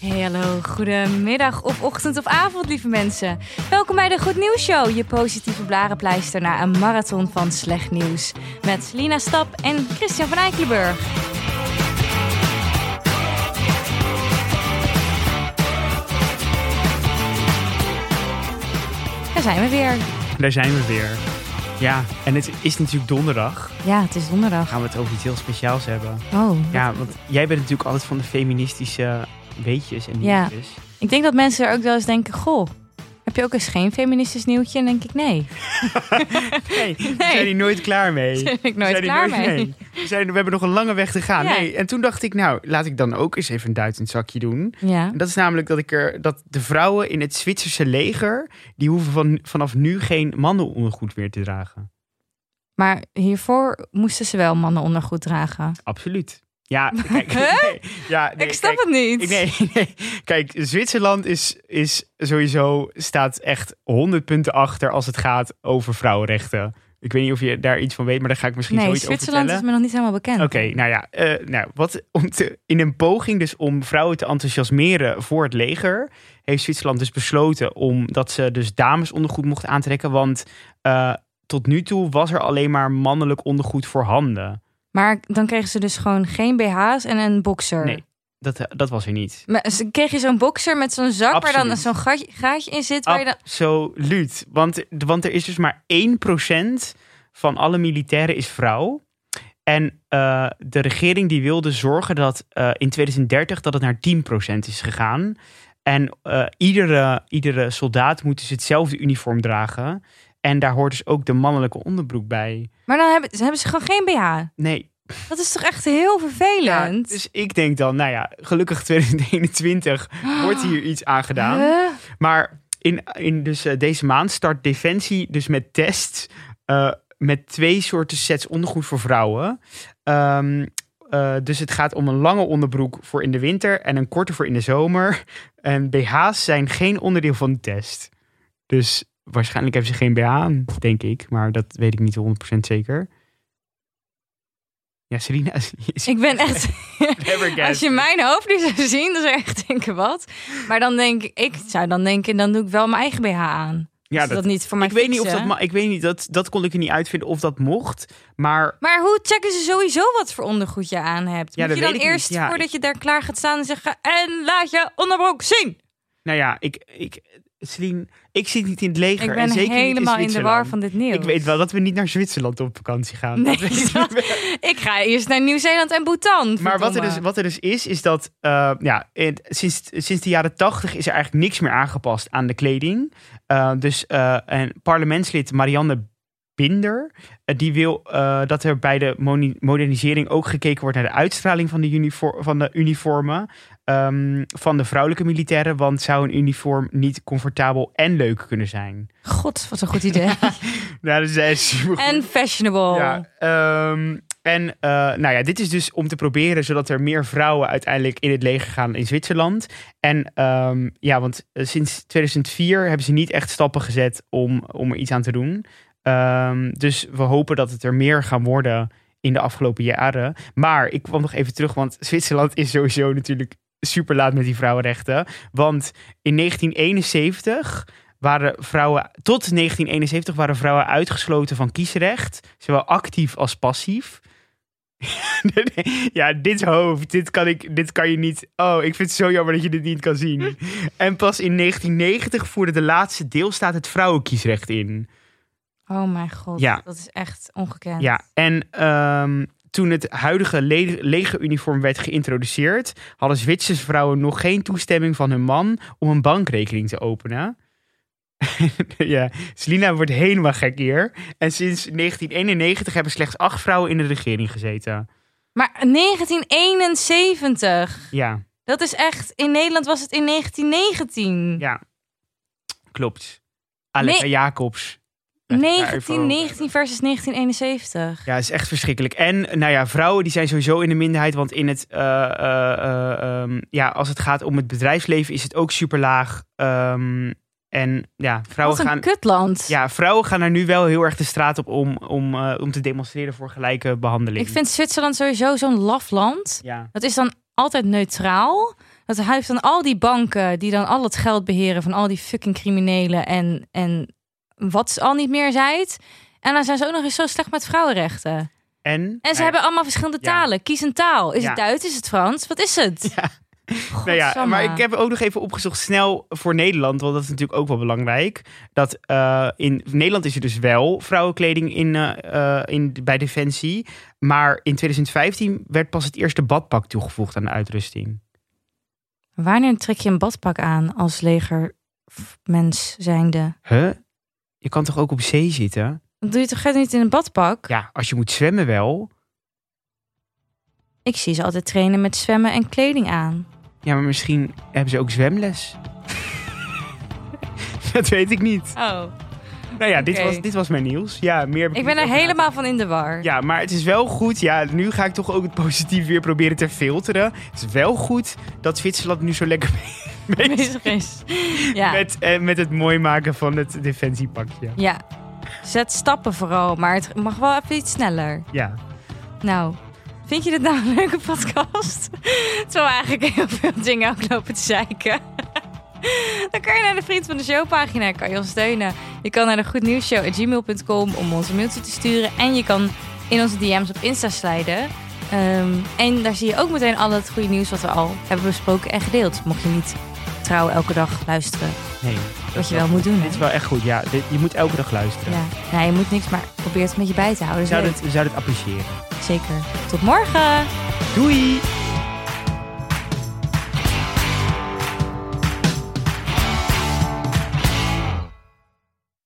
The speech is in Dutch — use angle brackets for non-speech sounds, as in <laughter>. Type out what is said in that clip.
Hey, hallo, goedemiddag of ochtend of avond, lieve mensen. Welkom bij de Goed Nieuws Show, je positieve blarenpleister na een marathon van slecht nieuws. Met Lina Stap en Christian van Eikelenburg. Daar zijn we weer. Daar zijn we weer. Ja, en het is natuurlijk donderdag. Ja, het is donderdag. Gaan we het over iets heel speciaals hebben. Oh, Ja, want jij bent natuurlijk altijd van de feministische weetjes en Ja. ik denk dat mensen er ook wel eens denken, goh, heb je ook eens geen feministisch nieuwtje? En denk ik, nee, <laughs> Nee, zijn hier nooit klaar mee. ben ik nooit zijn klaar nooit- mee. nee. We, zijn, we hebben nog een lange weg te gaan. Ja. Nee. En toen dacht ik, nou, laat ik dan ook eens even een duit in het zakje doen. Ja, En dat is namelijk dat, ik er, dat de vrouwen in het Zwitserse leger... die hoeven van, vanaf nu geen mannenondergoed meer te dragen. maar hiervoor moesten ze wel mannenondergoed dragen. Absoluut. Ja, <laughs> kijk, <laughs> nee, ja, nee, ik snap kijk, het niet. Nee, nee. Kijk, Zwitserland is, is sowieso staat echt 100 punten achter als het gaat over vrouwenrechten. Ik weet niet of je daar iets van weet, maar daar ga ik misschien nee, zoiets over Zwitserland is vertellen. me nog niet helemaal bekend. Oké, nou ja, eh, nou, wat, om te, in een poging dus om vrouwen te enthousiasmeren voor het leger, heeft Zwitserland dus besloten om dat ze dus damesondergoed mochten aantrekken, want eh, tot nu toe was er alleen maar mannelijk ondergoed voor handen. Maar dan kregen ze dus gewoon geen BH's en een boxer. Nee, dat, eh, dat was er niet. Maar ze- kreeg je zo'n boxer met zo'n zak waar dan Absoluut. zo'n gaatje, gaatje in zit? Waar je dan... Absoluut. Want, want er is dus maar 1% van alle militairen is vrouw. En eh, de regering die wilde zorgen dat eh, in 2030 dat het naar 10% is gegaan. En iedere, iedere soldaat moet dus hetzelfde uniform dragen. En daar hoort dus ook de mannelijke onderbroek bij. Maar dan hebben, hebben ze gewoon geen BH. Nee, Dat is toch echt heel ja, vervelend? dus ik denk dan, nou ja, gelukkig 2021 <gasps> wordt hier iets aan gedaan. Huh? Maar in, in dus, eh, deze maand start Defensie dus met tests eh, met twee soorten sets ondergoed voor vrouwen. Ehm, eh, dus het gaat om een lange onderbroek voor in de winter en een korte voor in de zomer. En BH's zijn geen onderdeel van de test. Dus waarschijnlijk hebben ze geen BH aan, denk ik. Maar dat weet ik niet 100% zeker. Ja, is, is Ik ben echt... <laughs> Als je mijn hoofd nu zou zien, dan zou je echt denken, wat? Maar dan denk ik, ik zou dan denken, dan doe ik wel mijn eigen BH aan. Ja, dat, niet voor mij ik weet niet of dat ik weet niet dat dat kon ik er niet uitvinden of dat mocht, maar Maar hoe checken ze sowieso wat voor ondergoed je aan hebt? Ja, Moet je dan eerst. Ja, voordat je daar klaar gaat staan, zeggen... En laat je onderbroek zien! nou ja, ik ik Celine, ik zit niet in het leger Ik en ben zeker helemaal niet in in de war van dit nieuws. Ik weet wel dat we niet naar Zwitserland op vakantie gaan. Nee, Dat <laughs> ik. ga eerst naar Nieuw-Zeeland en Bhutan. Maar wat er, dus, wat er dus is, is dat eh, ja, in- sinds, sinds de jaren tachtig is er eigenlijk niks meer aangepast aan de kleding. Eh, dus eh, en parlementslid Marianne Binder, eh, die wil eh, dat er bij de modernisering ook gekeken wordt naar de uitstraling van de, unifor- van de uniformen ehm, van de vrouwelijke militairen. Want zou een uniform niet comfortabel en leuk kunnen zijn? God, wat een goed idee. <laughs> Nou, dat is super en fashionable. ja, ehm, en eh, nou ja, dit is dus om te proberen zodat er meer vrouwen uiteindelijk in het leger gaan in Zwitserland. En ehm, ja, want eh, sinds 2004 hebben ze niet echt stappen gezet om, om er iets aan te doen. Ehm, dus we hopen dat het er meer gaan worden in de afgelopen jaren. Maar ik kwam nog even terug, want Zwitserland is sowieso natuurlijk super laat met die vrouwenrechten. Want in 1971 waren vrouwen, tot 1971 waren vrouwen uitgesloten van kiesrecht, zowel actief als passief. <laughs> ja, dit hoofd, dit kan, ik, dit kan je niet. Oh, ik vind het zo jammer dat je dit niet kan zien. En pas in 1990 voerde de laatste deelstaat het vrouwenkiesrecht in. Oh mijn god, Ja. dat is echt ongekend. Ja, en ehm, toen het huidige le- legeruniform werd geïntroduceerd, hadden Zwitserse vrouwen nog geen toestemming van hun man om een bankrekening te openen. <laughs> ja, Selina wordt helemaal gek hier. En sinds 1991 hebben slechts acht vrouwen in de regering gezeten. Maar 1971, Ja, dat is echt, in Nederland was het in 1919. ja. Klopt. Aletta Nee. Jacobs. Daar even over. 1919 versus 1971. Ja, is echt verschrikkelijk. En nou ja, vrouwen die zijn sowieso in de minderheid. Want in het, eh, eh, eh, ehm, ja, als het gaat om het bedrijfsleven is het ook super laag. Ehm, en ja, vrouwen Wat een gaan, kutland. ja, vrouwen gaan er nu wel heel erg de straat op om, om, om te demonstreren voor gelijke behandeling. Ik vind Zwitserland sowieso zo'n laf land. Ja, Dat is dan altijd neutraal. Dat hij heeft dan al die banken die dan al het geld beheren van al die fucking criminelen en, en wat ze al niet meer zijt. En dan zijn ze ook nog eens zo slecht met vrouwenrechten. En, En ze hebben allemaal verschillende Ja. talen. Kies een taal. Is Ja. het Duits? Is het Frans? Wat is het? Ja. Nou ja, maar ik heb ook nog even opgezocht snel voor Nederland, want dat is natuurlijk ook wel belangrijk. Dat eh, in Nederland is er dus wel vrouwenkleding in, eh, eh, in, bij Defensie. Maar in 2015 werd pas het eerste badpak toegevoegd aan de uitrusting. Wanneer trek je een badpak aan als legermens zijnde? Huh? Je kan toch ook op zee zitten? Dan doe je toch niet in een badpak? Ja, als je moet zwemmen wel. Ik zie ze altijd trainen met zwemmen en kleding aan. Ja, maar misschien hebben ze ook zwemles. <laughs> dat weet ik niet. Oh. Nou ja, dit, was, dit was mijn nieuws. Ja, meer heb Ik ben er helemaal van in de war. Ja, maar het is wel goed. Ja, nu ga ik toch ook het positief weer proberen te filteren. Het is wel goed dat Zwitserland nu zo lekker <laughs> mee- bezig is. Ja. met, eh, met het mooi maken van het defensiepakje. ja. Zet stappen vooral, maar het mag wel even iets sneller. Ja. Nou, vind je dit nou een leuke podcast? <laughs> Terwijl eigenlijk heel veel dingen ook lopen te zeiken. <laughs> Dan kan je naar de Vriend van de Show pagina, kan je ons steunen. Je kan naar de goednieuwsshow.gmail.com om ons een mailtje te sturen. En je kan in onze DM's op Insta slijden. Ehm, en daar zie je ook meteen al het goede nieuws wat we al hebben besproken en gedeeld. Mocht je niet trouw elke dag luisteren, Nee. wat je wel moet doen. hè? Dit is wel echt goed. Ja, dit- je moet elke dag luisteren. Ja, nou, je moet niks, maar probeer het een beetje bij te houden. Het, we zouden het appreciëren. Zeker. Tot morgen! Doei!